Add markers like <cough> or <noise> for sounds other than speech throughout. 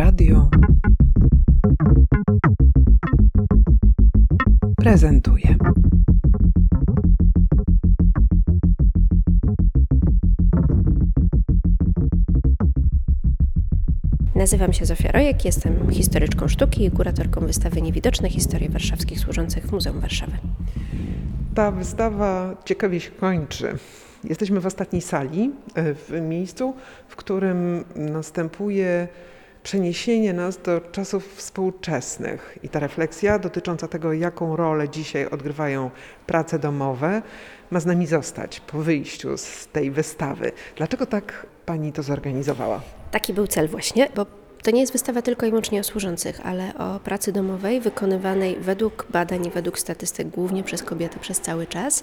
Radio prezentuje. Nazywam się Zofia Rojek, jestem historyczką sztuki i kuratorką wystawy Niewidoczne Historie Warszawskich służących w Muzeum Warszawy. Ta wystawa ciekawie się kończy. Jesteśmy w ostatniej sali, e, w miejscu, w którym następuje przeniesienie nas do czasów współczesnych i ta refleksja dotycząca tego, jaką rolę dzisiaj odgrywają prace domowe, ma z nami zostać po wyjściu z tej wystawy. Dlaczego tak pani to zorganizowała? Taki był cel właśnie, bo to nie jest wystawa tylko i wyłącznie o służących, ale o pracy domowej wykonywanej według badań według statystyk głównie przez kobiety przez cały czas.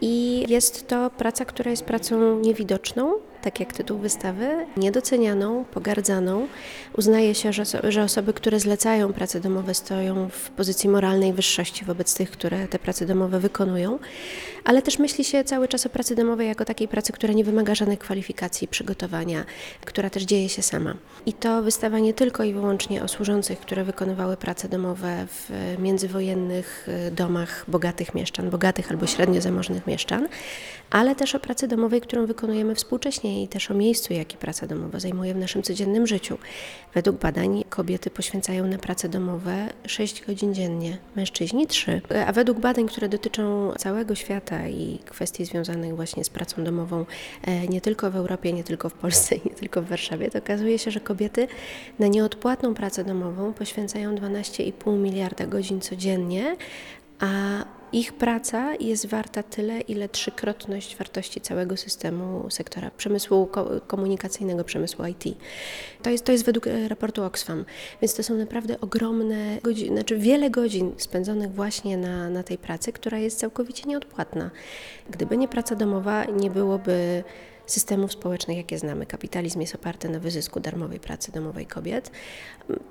I jest to praca, która jest pracą niewidoczną, tak jak tytuł wystawy, niedocenianą, pogardzaną. Uznaje się, że, że osoby, które zlecają prace domowe, stoją w pozycji moralnej wyższości wobec tych, które te prace domowe wykonują, ale też myśli się cały czas o pracy domowej jako takiej pracy, która nie wymaga żadnych kwalifikacji, przygotowania, która też dzieje się sama. I to wystawa nie tylko i wyłącznie o służących, które wykonywały prace domowe w międzywojennych y, domach bogatych mieszczan, bogatych albo średnio zamożnych mieszczan, ale też o pracy domowej, którą wykonujemy współcześnie i też o miejscu, jaki praca domowa zajmuje w naszym codziennym życiu. Według badań kobiety poświęcają na prace domowe 6 godzin dziennie, mężczyźni 3. A według badań, które dotyczą całego świata i kwestii związanych właśnie z pracą domową, e, nie tylko w Europie, nie tylko w Polsce, nie tylko w Warszawie, to okazuje się, że kobiety na nieodpłatną pracę domową poświęcają 12,5 miliarda godzin codziennie, a ich praca jest warta tyle, ile trzykrotność wartości całego systemu sektora przemysłu komunikacyjnego, przemysłu IT. To jest, to jest według e, raportu Oxfam, więc to są naprawdę ogromne godziny, znaczy wiele godzin spędzonych właśnie na, na tej pracy, która jest całkowicie nieodpłatna. Gdyby nie praca domowa, nie byłoby systemów społecznych, jakie znamy. Kapitalizm jest oparty na wyzysku darmowej pracy domowej kobiet.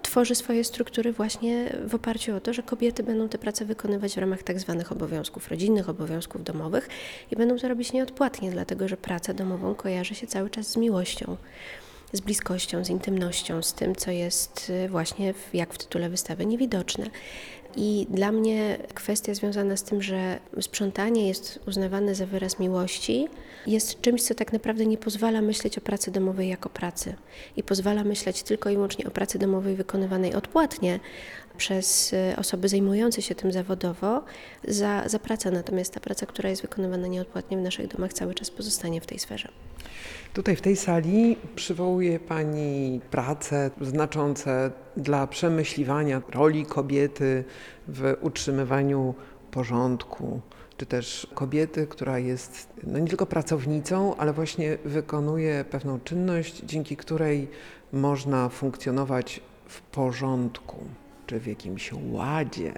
Tworzy swoje struktury właśnie w oparciu o to, że kobiety będą te prace wykonywać w ramach tak zwanych obowiązków rodzinnych, obowiązków domowych i będą to robić nieodpłatnie, dlatego że praca domową kojarzy się cały czas z miłością z bliskością, z intymnością, z tym, co jest właśnie, jak w tytule wystawy, niewidoczne. I dla mnie kwestia związana z tym, że sprzątanie jest uznawane za wyraz miłości, jest czymś, co tak naprawdę nie pozwala myśleć o pracy domowej jako pracy i pozwala myśleć tylko i wyłącznie o pracy domowej wykonywanej odpłatnie przez e, osoby zajmujące się tym zawodowo za, za pracę. Natomiast ta praca, która jest wykonywana nieodpłatnie w naszych domach, cały czas pozostanie w tej sferze. Tutaj w tej sali przywołuje Pani prace znaczące dla przemyśliwania roli kobiety w utrzymywaniu porządku, czy też kobiety, która jest no nie tylko pracownicą, ale właśnie wykonuje pewną czynność, dzięki której można funkcjonować w porządku czy w jakimś ładzie.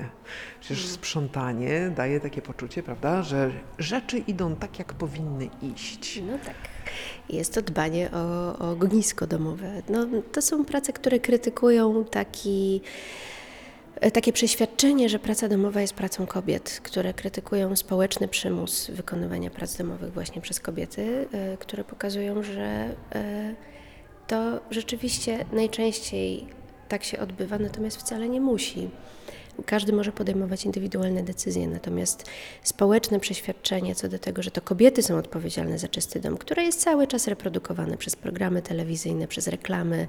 Przecież mm. sprzątanie daje takie poczucie, prawda, że rzeczy idą tak, jak powinny iść. No tak. Jest to dbanie o, o ognisko domowe. No, to są prace, które krytykują taki takie przeświadczenie, że praca domowa jest pracą kobiet, które krytykują społeczny przymus wykonywania prac domowych właśnie przez kobiety, e, które pokazują, że e, to rzeczywiście najczęściej tak się odbywa, natomiast wcale nie musi. Każdy może podejmować indywidualne decyzje, natomiast społeczne przeświadczenie co do tego, że to kobiety są odpowiedzialne za czysty dom, które jest cały czas reprodukowane przez programy telewizyjne, przez reklamy,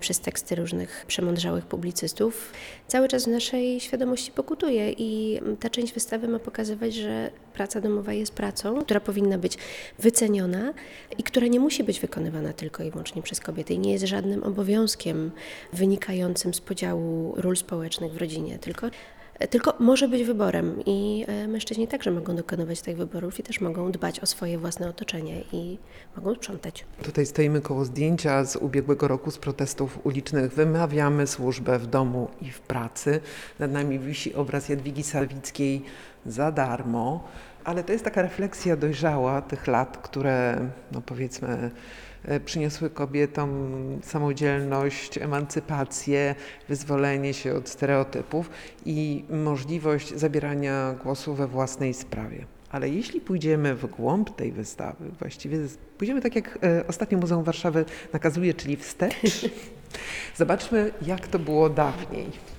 przez teksty różnych przemądrzałych publicystów, cały czas w naszej świadomości pokutuje i ta część wystawy ma pokazywać, że praca domowa jest pracą, która powinna być wyceniona i która nie musi być wykonywana tylko i wyłącznie przez kobiety i nie jest żadnym obowiązkiem wynikającym z podziału ról społecznych w rodzinie, tylko tylko może być wyborem i e, mężczyźni także mogą dokonywać tych wyborów i też mogą dbać o swoje własne otoczenie i mogą sprzątać. Tutaj stoimy koło zdjęcia z ubiegłego roku z protestów ulicznych. Wymawiamy służbę w domu i w pracy. Nad nami wisi obraz Jadwigi Sawickiej za darmo, ale to jest taka refleksja dojrzała tych lat, które no powiedzmy E, przyniosły kobietom samodzielność, emancypację, wyzwolenie się od stereotypów i możliwość zabierania głosu we własnej sprawie. Ale jeśli pójdziemy w głąb tej wystawy, właściwie pójdziemy tak jak e, ostatnio Muzeum Warszawy nakazuje, czyli wstecz, <laughs> zobaczmy jak to było dawniej.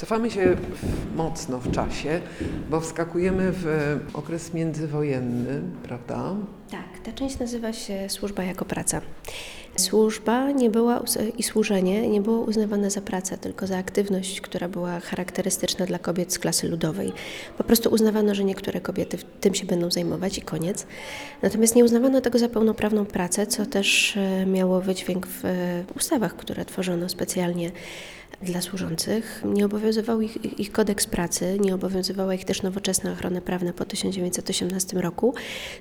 Cofamy się w, mocno w czasie, bo wskakujemy w okres międzywojenny, prawda? Tak, ta część nazywa się służba jako praca. Służba nie była i służenie nie było uznawane za pracę, tylko za aktywność, która była charakterystyczna dla kobiet z klasy ludowej. Po prostu uznawano, że niektóre kobiety tym się będą zajmować i koniec. Natomiast nie uznawano tego za pełnoprawną pracę, co też e, miało wydźwięk w e, ustawach, które tworzono specjalnie dla służących. Nie obowiązywał ich, ich kodeks pracy, nie obowiązywała ich też nowoczesna ochrona prawna po 1918 roku,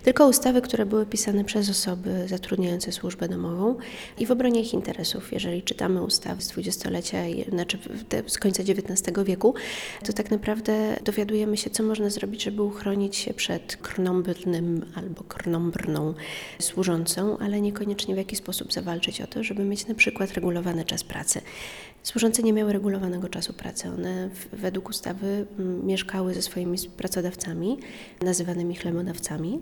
tylko ustawy, które były pisane przez osoby zatrudniające służbę domową i w obronie ich interesów. Jeżeli czytamy ustawy z dwudziestolecia, znaczy z końca XIX wieku, to tak naprawdę dowiadujemy się, co można zrobić, żeby uchronić się przed krnąbrnym albo krnąbrną służącą, ale niekoniecznie w jaki sposób zawalczyć o to, żeby mieć na przykład regulowany czas pracy. Służące nie miały regulowanego czasu pracy. One według ustawy mm, mieszkały ze swoimi pracodawcami, nazywanymi chlebodawcami,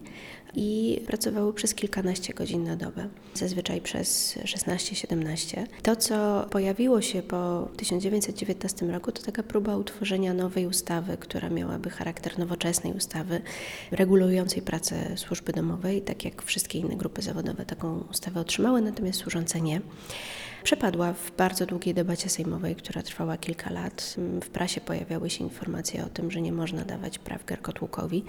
i pracowały przez kilkanaście godzin na dobę, zazwyczaj przez 16-17. To, co pojawiło się po 1919 roku, to taka próba utworzenia nowej ustawy, która miałaby charakter nowoczesnej ustawy regulującej pracę służby domowej, tak jak wszystkie inne grupy zawodowe taką ustawę otrzymały, natomiast służące nie. Przepadła w bardzo długiej debacie sejmowej, która trwała kilka lat. W prasie pojawiały się informacje o tym, że nie można dawać praw garkotłukowi,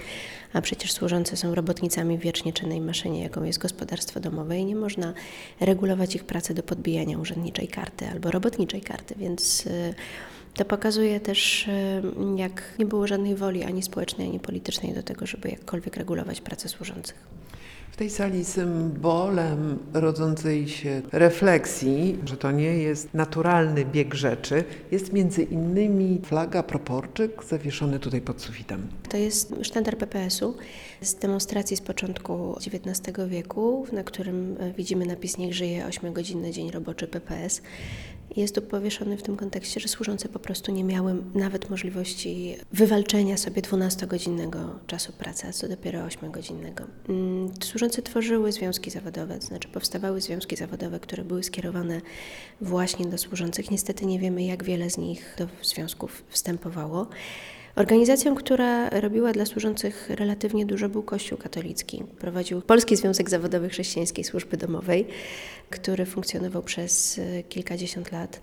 a przecież służące są robotnicami w wiecznie czynnej maszynie, jaką jest gospodarstwo domowe i nie można regulować ich pracy do podbijania urzędniczej karty albo robotniczej karty, więc y, to pokazuje też, y, jak nie było żadnej woli ani społecznej, ani politycznej do tego, żeby jakkolwiek regulować pracę służących. W tej sali symbolem rodzącej się refleksji, że to nie jest naturalny bieg rzeczy, jest między innymi flaga proporczyk zawieszony tutaj pod sufitem. To jest sztandar PPS-u z demonstracji z początku XIX wieku, na którym e, widzimy napis Niech żyje 8-godzinny dzień roboczy PPS. Jest tu powieszony w tym kontekście, że służące po prostu nie miały nawet możliwości wywalczenia sobie 12-godzinnego czasu pracy, a co dopiero 8-godzinnego. Mm, Służące tworzyły związki zawodowe, to znaczy powstawały związki zawodowe, które były skierowane właśnie do służących. Niestety nie wiemy, jak wiele z nich do związków wstępowało. Organizacją, która robiła dla służących relatywnie dużo, był Kościół katolicki. Prowadził Polski Związek Zawodowy Chrześcijańskiej Służby Domowej, który funkcjonował przez e, kilkadziesiąt lat.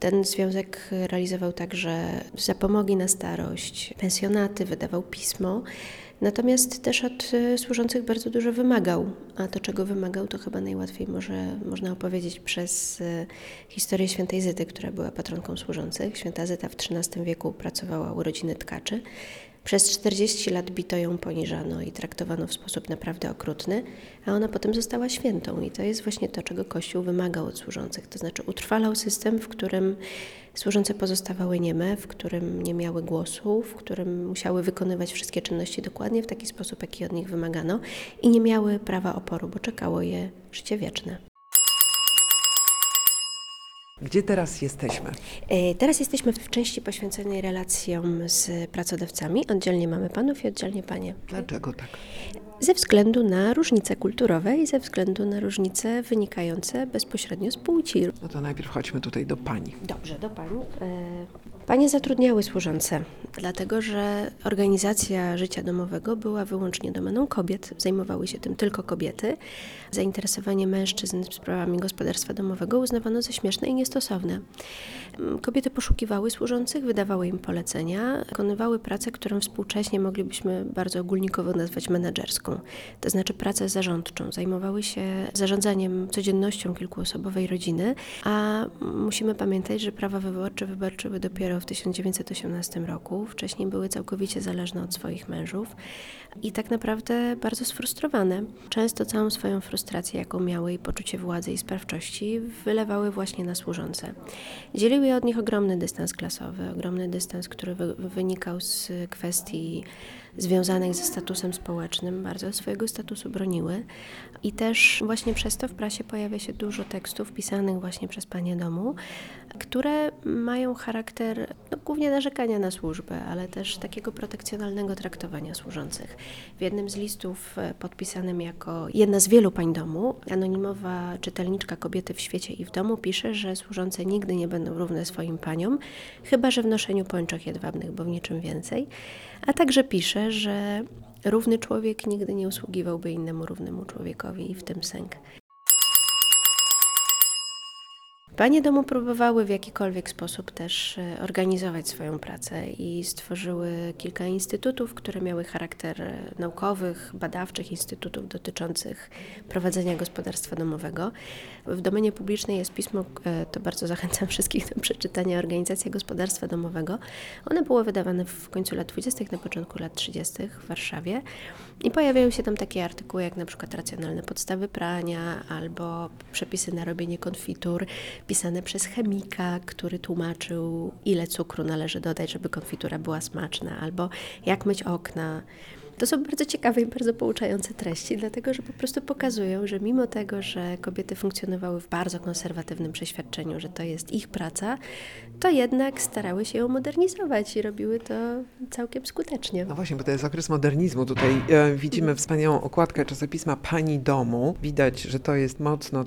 Ten związek realizował także zapomogi na starość, pensjonaty, wydawał pismo. Natomiast też od e, służących bardzo dużo wymagał, a to czego wymagał, to chyba najłatwiej może, można opowiedzieć przez e, historię świętej Zyty, która była patronką służących. Święta Zyta w XIII wieku pracowała u rodziny tkaczy. Przez 40 lat bito ją, poniżano i traktowano w sposób naprawdę okrutny, a ona potem została świętą. I to jest właśnie to, czego Kościół wymagał od służących. To znaczy utrwalał system, w którym służące pozostawały nieme, w którym nie miały głosu, w którym musiały wykonywać wszystkie czynności dokładnie w taki sposób, jaki od nich wymagano i nie miały prawa oporu, bo czekało je życie wieczne. Gdzie teraz jesteśmy? E, Teraz jesteśmy w części poświęconej relacjom z pracodawcami. Oddzielnie mamy panów i oddzielnie panie. Dlaczego tak? Ze względu na różnice kulturowe i ze względu na różnice wynikające bezpośrednio z płci. No to najpierw chodźmy tutaj do pani. Dobrze, do pań. Panie zatrudniały służące, dlatego że organizacja życia domowego była wyłącznie domeną kobiet. Zajmowały się tym tylko kobiety. Zainteresowanie mężczyzn sprawami gospodarstwa domowego uznawano za śmieszne i niestosowne. Mm, Kobiety poszukiwały służących, wydawały im polecenia, wykonywały pracę, którą współcześnie moglibyśmy bardzo ogólnikowo nazwać menedżerską, to znaczy pracę zarządczą. Zajmowały się zarządzaniem codziennością kilkuosobowej rodziny, a musimy pamiętać, że prawa wyborcze wyborczyły dopiero w 1918 roku. Wcześniej były całkowicie zależne od swoich mężów i tak naprawdę bardzo sfrustrowane. Często całą swoją frustrację, jaką miały i poczucie władzy i sprawczości, wylewały właśnie na służące. Dzielił je od nich ogromny dystans klasowy, ogromny dystans, który wy, wynikał z kwestii związanych ze statusem społecznym bardzo swojego statusu broniły. I też właśnie przez to w prasie pojawia się dużo tekstów pisanych właśnie przez panie domu, które mają charakter no, głównie narzekania na służbę, ale też takiego protekcjonalnego traktowania służących. W jednym z listów e, podpisanym jako jedna z wielu pań domu, anonimowa czytelniczka kobiety w świecie i w domu pisze, że służące nigdy nie będą równe swoim paniom, chyba że w noszeniu pończoch jedwabnych, bo w niczym więcej. A także pisze, że równy człowiek nigdy nie usługiwałby innemu równemu człowiekowi i w tym sęk. Panie domu próbowały w jakikolwiek sposób też e, organizować swoją pracę i stworzyły kilka instytutów, które miały charakter e, naukowych, badawczych instytutów dotyczących prowadzenia gospodarstwa domowego. W domenie publicznej jest pismo, e, to bardzo zachęcam <laughs> wszystkich do przeczytania, Organizacja Gospodarstwa Domowego. One było wydawane w końcu lat 20., na początku lat 30. w Warszawie i pojawiają się tam takie artykuły jak na przykład racjonalne podstawy prania albo przepisy na robienie konfitur, pisane przez chemika, który tłumaczył, ile cukru należy dodać, żeby konfitura była smaczna, albo jak myć okna. To są bardzo ciekawe i bardzo pouczające treści, dlatego że po prostu pokazują, że mimo tego, że kobiety funkcjonowały w bardzo konserwatywnym przeświadczeniu, że to jest ich praca, to jednak starały się ją modernizować i robiły to całkiem skutecznie. No właśnie, bo to jest okres modernizmu. Tutaj e, widzimy wspaniałą okładkę czasopisma Pani Domu. Widać, że to jest mocno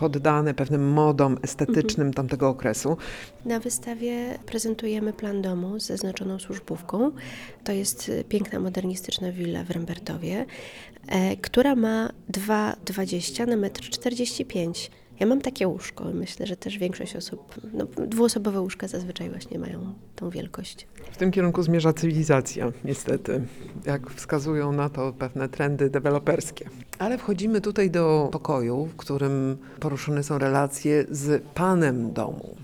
poddane pewnym modom estetycznym tamtego okresu. Na wystawie prezentujemy plan domu z zaznaczoną służbówką. To jest y, piękna, modernistyczna willa w Rembertowie, e, która ma 2,20 na 1,45 m. Ja mam takie łóżko. Myślę, że też większość osób, no, dwuosobowe łóżka zazwyczaj właśnie mają tą wielkość. W tym kierunku zmierza cywilizacja, niestety, jak wskazują na to pewne trendy deweloperskie. Ale wchodzimy tutaj do pokoju, w którym poruszone są relacje z panem domu.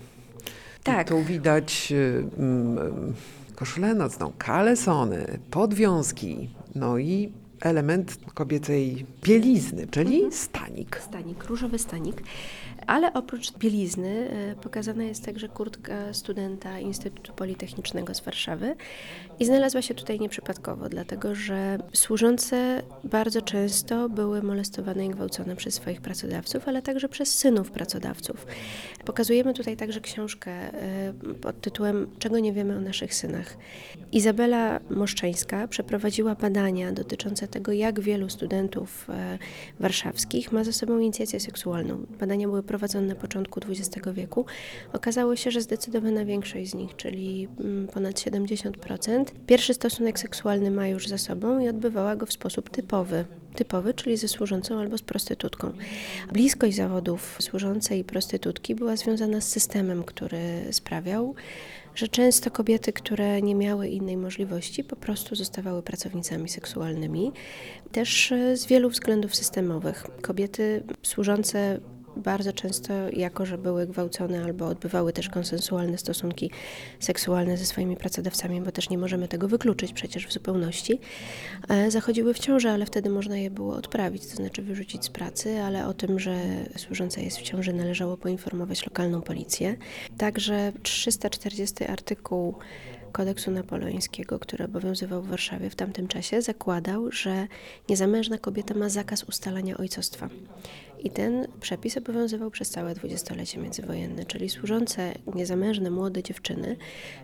Tak. I tu widać mm, koszulę nocną, kalesony, podwiązki, no i element kobiecej bielizny, czyli stanik. Stanik, różowy stanik. Ale oprócz bielizny e, pokazana jest także kurtka studenta Instytutu Politechnicznego z Warszawy i znalazła się tutaj nieprzypadkowo, dlatego że służące bardzo często były molestowane i gwałcone przez swoich pracodawców, ale także przez synów pracodawców. Pokazujemy tutaj także książkę e, pod tytułem Czego nie wiemy o naszych synach. Izabela Moszczeńska przeprowadziła badania dotyczące tego, jak wielu studentów e, warszawskich ma ze sobą inicjację seksualną. Badania były prowadzone na początku XX wieku. Okazało się, że zdecydowana większość z nich, czyli mm, ponad 70%, pierwszy stosunek seksualny ma już za sobą i odbywała go w sposób typowy. Typowy, czyli ze służącą albo z prostytutką. Bliskość zawodów służącej i prostytutki była związana z systemem, który sprawiał, że często kobiety, które nie miały innej możliwości, po prostu zostawały pracownicami seksualnymi. Też e, z wielu względów systemowych. Kobiety służące bardzo często, jako że były gwałcone albo odbywały też konsensualne stosunki seksualne ze swoimi pracodawcami, bo też nie możemy tego wykluczyć przecież w zupełności, e, zachodziły w ciąży, ale wtedy można je było odprawić, to znaczy wyrzucić z pracy, ale o tym, że służąca jest w ciąży, należało poinformować lokalną policję. Także 340 artykuł kodeksu napoleońskiego, który obowiązywał w Warszawie w tamtym czasie, zakładał, że niezamężna kobieta ma zakaz ustalania ojcostwa. I ten przepis obowiązywał przez całe dwudziestolecie międzywojenne, czyli służące niezamężne młode dziewczyny,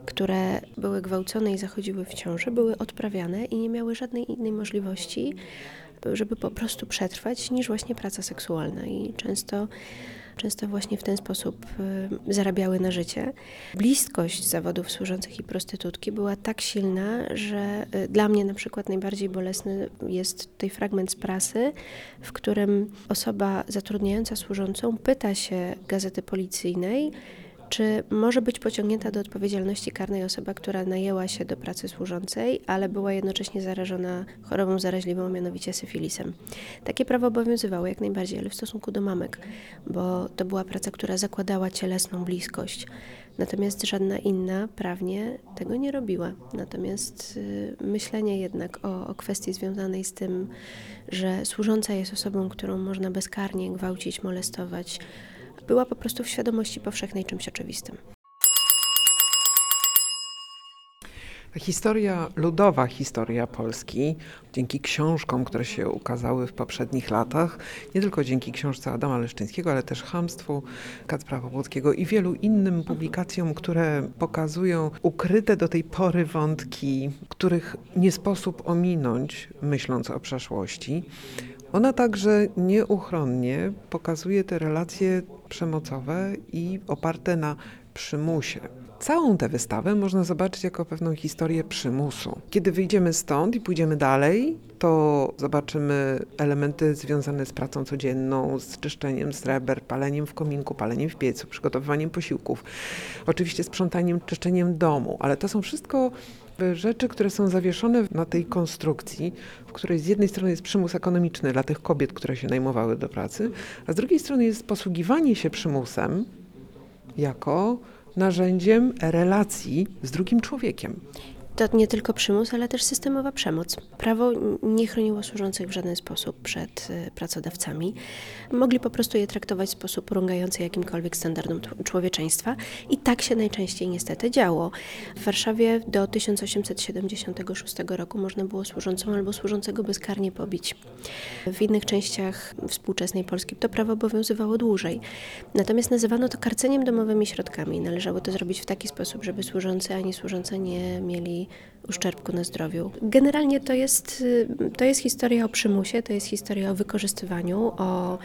które były gwałcone i zachodziły w ciąży, były odprawiane i nie miały żadnej innej możliwości, żeby po prostu przetrwać, niż właśnie praca seksualna. I często często właśnie w ten sposób y, zarabiały na życie. Bliskość zawodów służących i prostytutki była tak silna, że y, dla mnie na przykład najbardziej bolesny jest tutaj fragment z prasy, w którym osoba zatrudniająca służącą pyta się gazety policyjnej, czy może być pociągnięta do odpowiedzialności karnej osoba, która najęła się do pracy służącej, ale była jednocześnie zarażona chorobą zaraźliwą, mianowicie syfilisem? Takie prawo obowiązywało jak najbardziej, ale w stosunku do mamek, bo to była praca, która zakładała cielesną bliskość. Natomiast żadna inna prawnie tego nie robiła. Natomiast y, myślenie jednak o, o kwestii związanej z tym, że służąca jest osobą, którą można bezkarnie gwałcić, molestować, była po prostu w świadomości powszechnej czymś oczywistym. Historia, ludowa historia Polski, dzięki książkom, które się ukazały w poprzednich latach, nie tylko dzięki książce Adama Leszczyńskiego, ale też Hamstwu Kacpra Popłockiego i wielu innym publikacjom, które pokazują ukryte do tej pory wątki, których nie sposób ominąć, myśląc o przeszłości. Ona także nieuchronnie pokazuje te relacje przemocowe i oparte na przymusie. Całą tę wystawę można zobaczyć jako pewną historię przymusu. Kiedy wyjdziemy stąd i pójdziemy dalej, to zobaczymy elementy związane z pracą codzienną, z czyszczeniem sreber, paleniem w kominku, paleniem w piecu, przygotowywaniem posiłków, oczywiście sprzątaniem, czyszczeniem domu, ale to są wszystko rzeczy, które są zawieszone na tej konstrukcji, w której z jednej strony jest przymus ekonomiczny dla tych kobiet, które się najmowały do pracy, a z drugiej strony jest posługiwanie się przymusem jako narzędziem relacji z drugim człowiekiem. To nie tylko przymus, ale też systemowa przemoc. Prawo nie chroniło służących w żaden sposób przed y, pracodawcami. Mogli po prostu je traktować w sposób urągający jakimkolwiek standardom człowieczeństwa i tak się najczęściej niestety działo. W Warszawie do 1876 roku można było służącą albo służącego bezkarnie pobić. W innych częściach współczesnej Polski to prawo obowiązywało dłużej. Natomiast nazywano to karceniem domowymi środkami. Należało to zrobić w taki sposób, żeby służący ani służące nie mieli uszczerbku na zdrowiu. Generalnie to jest, y, to jest historia o przymusie, to jest historia o wykorzystywaniu, o,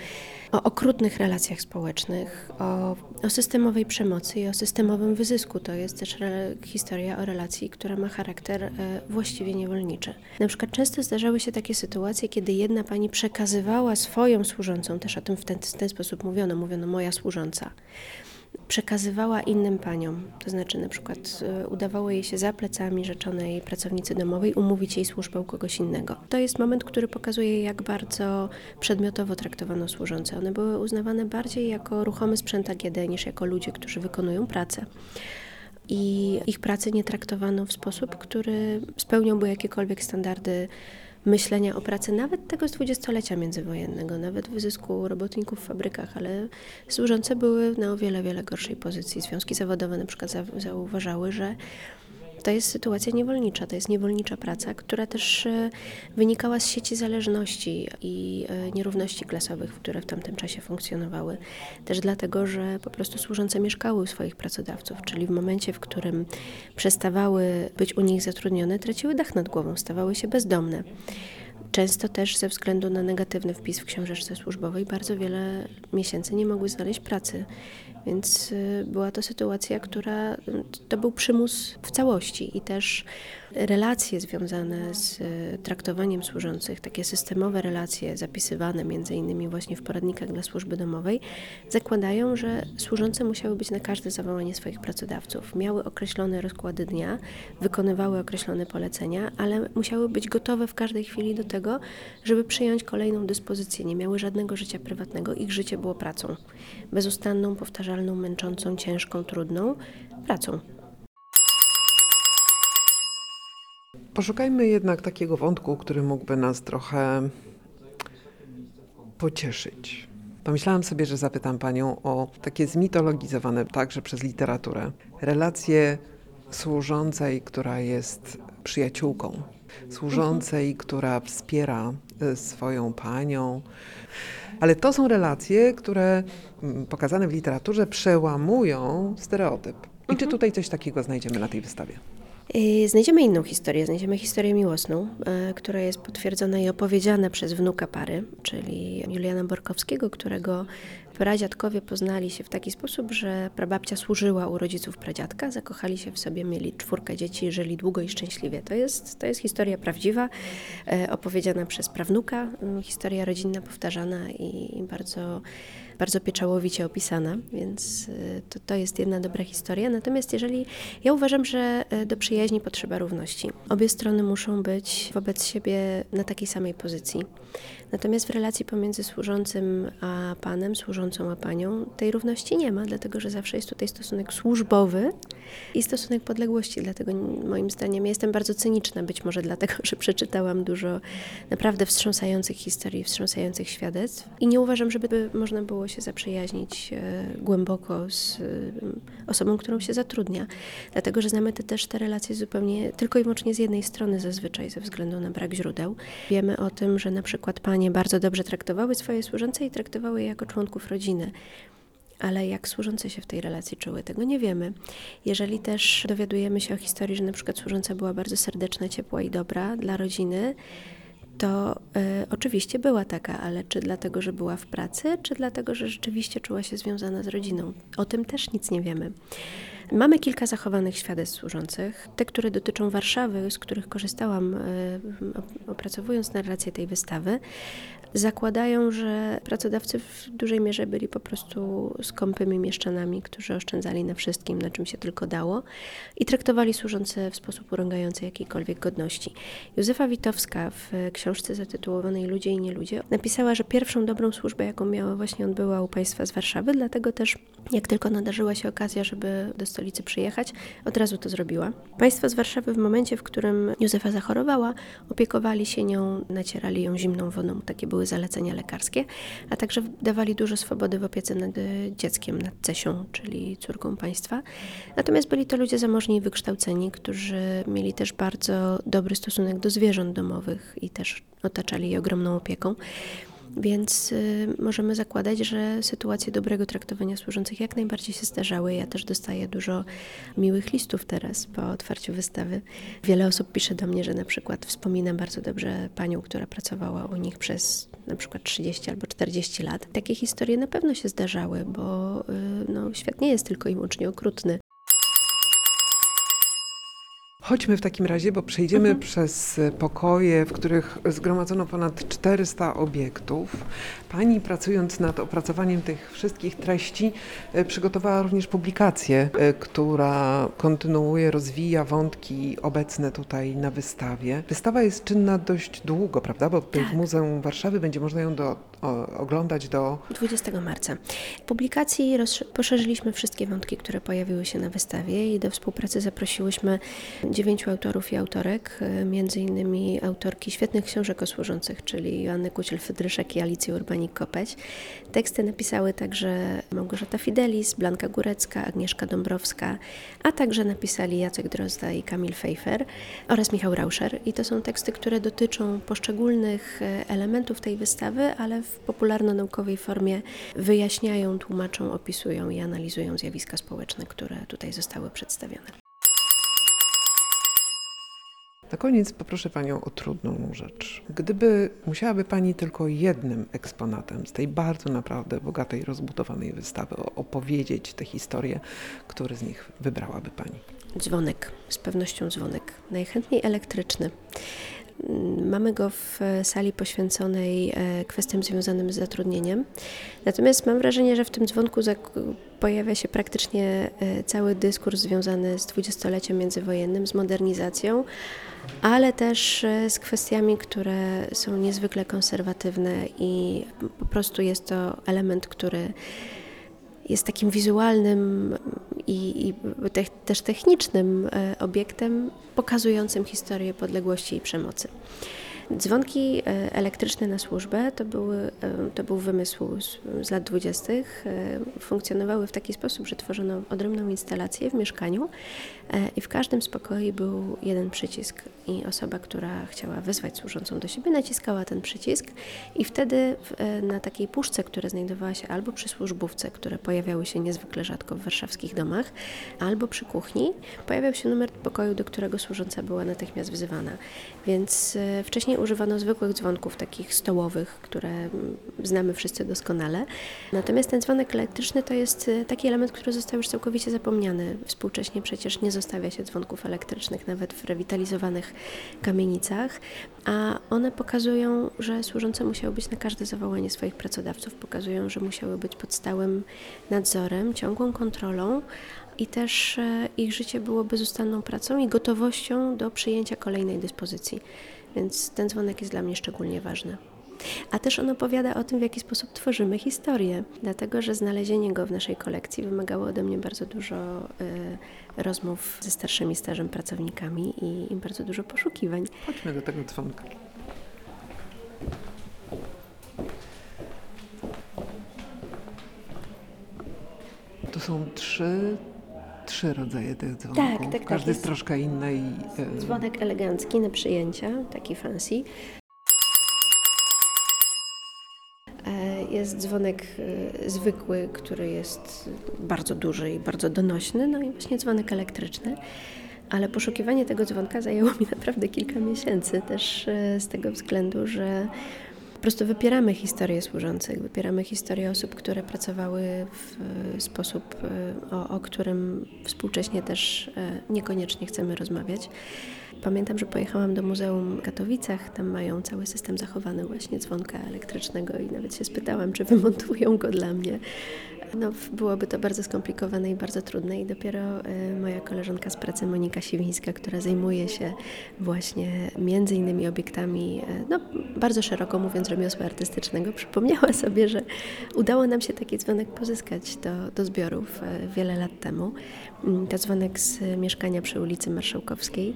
o okrutnych relacjach społecznych, o, o systemowej przemocy i o systemowym wyzysku. To jest też re, historia o relacji, która ma charakter e, właściwie niewolniczy. Na przykład często zdarzały się takie sytuacje, kiedy jedna pani przekazywała swoją służącą, też o tym w ten, w ten sposób mówiono, mówiono moja służąca przekazywała innym paniom. To znaczy, na przykład y, udawało jej się za plecami rzeczonej pracownicy domowej umówić jej służbę u kogoś innego. To jest moment, który pokazuje, jak bardzo przedmiotowo traktowano służące. One były uznawane bardziej jako ruchomy sprzęt AGD niż jako ludzie, którzy wykonują pracę i ich pracy nie traktowano w sposób, który spełniałby jakiekolwiek standardy myślenia o pracy nawet tego z dwudziestolecia międzywojennego, nawet wyzysku robotników w fabrykach, ale służące były na o wiele, wiele gorszej pozycji. Związki zawodowe na przykład zauważały, że to jest sytuacja niewolnicza, to jest niewolnicza praca, która też e, wynikała z sieci zależności i e, nierówności klasowych, które w tamtym czasie funkcjonowały. Też dlatego, że po prostu służące mieszkały u swoich pracodawców, czyli w momencie, w którym przestawały być u nich zatrudnione, traciły dach nad głową, stawały się bezdomne. Często też ze względu na negatywny wpis w książeczce służbowej bardzo wiele miesięcy nie mogły znaleźć pracy. Więc y, była to sytuacja, która to był przymus w całości i też relacje związane z y, traktowaniem służących, takie systemowe relacje zapisywane między innymi właśnie w poradnikach dla służby domowej, zakładają, że służące musiały być na każde zawołanie swoich pracodawców. Miały określone rozkłady dnia, wykonywały określone polecenia, ale musiały być gotowe w każdej chwili do tego, żeby przyjąć kolejną dyspozycję. Nie miały żadnego życia prywatnego, ich życie było pracą. Bezustanną, powtarzalną, męczącą, ciężką, trudną pracą. Poszukajmy jednak takiego wątku, który mógłby nas trochę pocieszyć. Pomyślałam sobie, że zapytam Panią o takie zmitologizowane także przez literaturę relacje służącej, która jest przyjaciółką, służącej, która wspiera e, swoją panią. Ale to są relacje, które mm, pokazane w literaturze przełamują stereotyp. I czy tutaj coś takiego znajdziemy na tej wystawie? Y, znajdziemy inną historię, znajdziemy historię miłosną, y, która jest potwierdzona i opowiedziana przez wnuka pary, czyli Juliana Borkowskiego, którego pradziadkowie poznali się w taki sposób, że prababcia służyła u rodziców pradziadka, zakochali się w sobie, mieli czwórkę dzieci, żyli długo i szczęśliwie. To jest, to jest historia prawdziwa, y, opowiedziana przez prawnuka, historia rodzinna powtarzana i bardzo bardzo pieczołowicie opisana, więc y, to, to jest jedna dobra historia. Natomiast jeżeli ja uważam, że y, do przyjaźni potrzeba równości. Obie strony muszą być wobec siebie na takiej samej pozycji. Natomiast w relacji pomiędzy służącym a panem, służącą a panią, tej równości nie ma, dlatego że zawsze jest tutaj stosunek służbowy i stosunek podległości. Dlatego moim zdaniem jestem bardzo cyniczna, być może dlatego, że przeczytałam dużo naprawdę wstrząsających historii, wstrząsających świadectw i nie uważam, żeby można było się zaprzyjaźnić e, głęboko z e, osobą, którą się zatrudnia. Dlatego, że znamy te, też te relacje zupełnie tylko i wyłącznie z jednej strony zazwyczaj ze względu na brak źródeł. Wiemy o tym, że na przykład bardzo dobrze traktowały swoje służące i traktowały je jako członków rodziny. Ale jak służące się w tej relacji czuły, tego nie wiemy. Jeżeli też dowiadujemy się o historii, że na przykład służąca była bardzo serdeczna, ciepła i dobra dla rodziny, to y, oczywiście była taka, ale czy dlatego, że była w pracy, czy dlatego, że rzeczywiście czuła się związana z rodziną? O tym też nic nie wiemy. Mamy kilka zachowanych świadectw służących. Te, które dotyczą Warszawy, z których korzystałam y, opracowując narrację tej wystawy, zakładają, że pracodawcy w dużej mierze byli po prostu skąpymi mieszczanami, którzy oszczędzali na wszystkim, na czym się tylko dało i traktowali służące w sposób urągający jakiejkolwiek godności. Józefa Witowska w książce zatytułowanej Ludzie i nieludzie napisała, że pierwszą dobrą służbę, jaką miała właśnie odbyła u państwa z Warszawy, dlatego też jak tylko nadarzyła się okazja, żeby do stolicy przyjechać, od razu to zrobiła. Państwo z Warszawy w momencie, w którym Józefa zachorowała, opiekowali się nią, nacierali ją zimną wodą, takie były zalecenia lekarskie, a także dawali dużo swobody w opiece nad e, dzieckiem, nad Cesią, czyli córką państwa. Natomiast byli to ludzie zamożni i wykształceni, którzy mieli też bardzo dobry stosunek do zwierząt domowych i też otaczali je ogromną opieką. Więc y, możemy zakładać, że sytuacje dobrego traktowania służących jak najbardziej się zdarzały. Ja też dostaję dużo miłych listów teraz po otwarciu wystawy. Wiele osób pisze do mnie, że na przykład wspominam bardzo dobrze panią, która pracowała u nich przez na przykład 30 albo 40 lat. Takie historie na pewno się zdarzały, bo y, no, świat nie jest tylko i wyłącznie okrutny. Chodźmy w takim razie, bo przejdziemy przez pokoje, w których zgromadzono ponad 400 obiektów. Pani pracując nad opracowaniem tych wszystkich treści e, przygotowała również publikację, e, która kontynuuje, rozwija wątki obecne tutaj na wystawie. Wystawa jest czynna dość długo, prawda? Bo tutaj w Tak. Muzeum Warszawy będzie można ją do, o, oglądać do 20 marca. W publikacji poszerzyliśmy wszystkie wątki, które pojawiły się na wystawie i do współpracy zaprosiłyśmy dziewięciu autorów i autorek, e, między innymi autorki świetnych książek o służących, czyli Joanny Kuciel-Fydryszek i Alicję Urbanik-Kopeć. Teksty napisały także Małgorzata Fidelis, Blanka Górecka, Agnieszka Dąbrowska, a także napisali Jacek Drozda i Kamil Fejfer oraz Michał Rauscher. I to są teksty, które dotyczą poszczególnych e, elementów tej wystawy, ale w popularno-naukowej formie wyjaśniają, tłumaczą, opisują i analizują zjawiska społeczne, które tutaj zostały przedstawione. Na koniec poproszę Panią o trudną rzecz. Gdyby musiałaby Pani tylko jednym eksponatem z tej bardzo naprawdę bogatej, rozbudowanej wystawy opowiedzieć tę historię, który z nich wybrałaby Pani? Dzwonek, z pewnością dzwonek, najchętniej elektryczny. Mm, Mamy go w e, sali poświęconej e, kwestiom związanym z zatrudnieniem. Natomiast mam wrażenie, że w tym dzwonku pojawia się praktycznie e, cały dyskurs związany z dwudziestoleciem międzywojennym, z modernizacją, ale też z kwestiami, które są niezwykle konserwatywne i po prostu jest to element, który jest takim wizualnym i, i te, też technicznym e, obiektem pokazującym historię podległości i przemocy. Dzwonki e, elektryczne na służbę to, były, e, to był wymysł z, z lat dwudziestych. Funkcjonowały w taki sposób, że tworzono odrębną instalację w mieszkaniu i w każdym z pokoi był jeden przycisk i osoba, która chciała wezwać służącą do siebie, naciskała ten przycisk i wtedy e, na takiej puszce, która znajdowała się albo przy służbówce, które pojawiały się niezwykle rzadko w warszawskich domach, albo przy kuchni, pojawiał się numer pokoju, do którego służąca była natychmiast wzywana. Więc e, wcześniej używano zwykłych dzwonków, takich stołowych, które znamy wszyscy doskonale. Natomiast ten dzwonek elektryczny to jest e, taki element, który został już całkowicie zapomniany. Współcześnie przecież nie zostawia się dzwonków elektrycznych nawet w rewitalizowanych kamienicach, a one pokazują, że służące musiały być na każde zawołanie swoich pracodawców, pokazują, że musiały być pod stałym nadzorem, ciągłą kontrolą i też e, ich życie było bezustanną pracą i gotowością do przyjęcia kolejnej dyspozycji. Więc ten dzwonek jest dla mnie szczególnie ważny. A też on opowiada o tym, w jaki sposób tworzymy historię, dlatego że znalezienie go w naszej kolekcji wymagało ode mnie bardzo dużo e, rozmów ze starszymi stażem pracownikami i, i bardzo dużo poszukiwań. Chodźmy do tego dzwonka. są trzy, trzy rodzaje tych dzwonków. Tak, tak, tak, Każdy jest jest- troszkę inny i e, Dzwonek elegancki na przyjęcia, taki fancy. E, Jest dzwonek e, zwykły, który jest bardzo duży i bardzo donośny, no i właśnie dzwonek elektryczny. Ale poszukiwanie tego dzwonka zajęło <laughs> mi naprawdę kilka miesięcy, też e, z tego względu, że po prostu wypieramy historię służących, wypieramy historię osób, które pracowały w e, sposób, e, o, o którym współcześnie też e, niekoniecznie chcemy rozmawiać. Pamiętam, że pojechałam do Muzeum w Katowicach, tam mają cały system zachowany właśnie dzwonka elektrycznego i nawet się spytałam, czy wymontują go dla mnie. No, byłoby to bardzo skomplikowane i bardzo trudne i dopiero e, moja koleżanka z pracy Monika Siwińska, która zajmuje się właśnie między innymi obiektami, e, no bardzo szeroko mówiąc rzemiosła artystycznego, przypomniała sobie, że udało nam się taki dzwonek pozyskać do, do zbiorów e, wiele lat temu. Mm, To dzwonek z mieszkania przy ulicy Marszałkowskiej,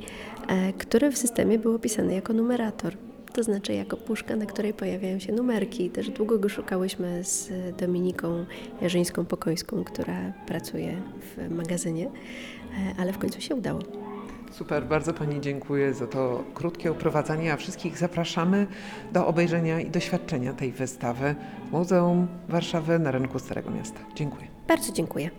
który w systemie był opisany jako numerator. To znaczy jako puszka, na której pojawiają się numerki. Też długo go szukałyśmy z Dominiką Jarzyńską-Pokońską, która pracuje w magazynie, e, ale w końcu się udało. Super, bardzo Pani dziękuję za to krótkie uprowadzenie, a wszystkich zapraszamy do obejrzenia i doświadczenia tej wystawy w Muzeum Warszawy na rynku Starego Miasta. Dziękuję. Bardzo dziękuję.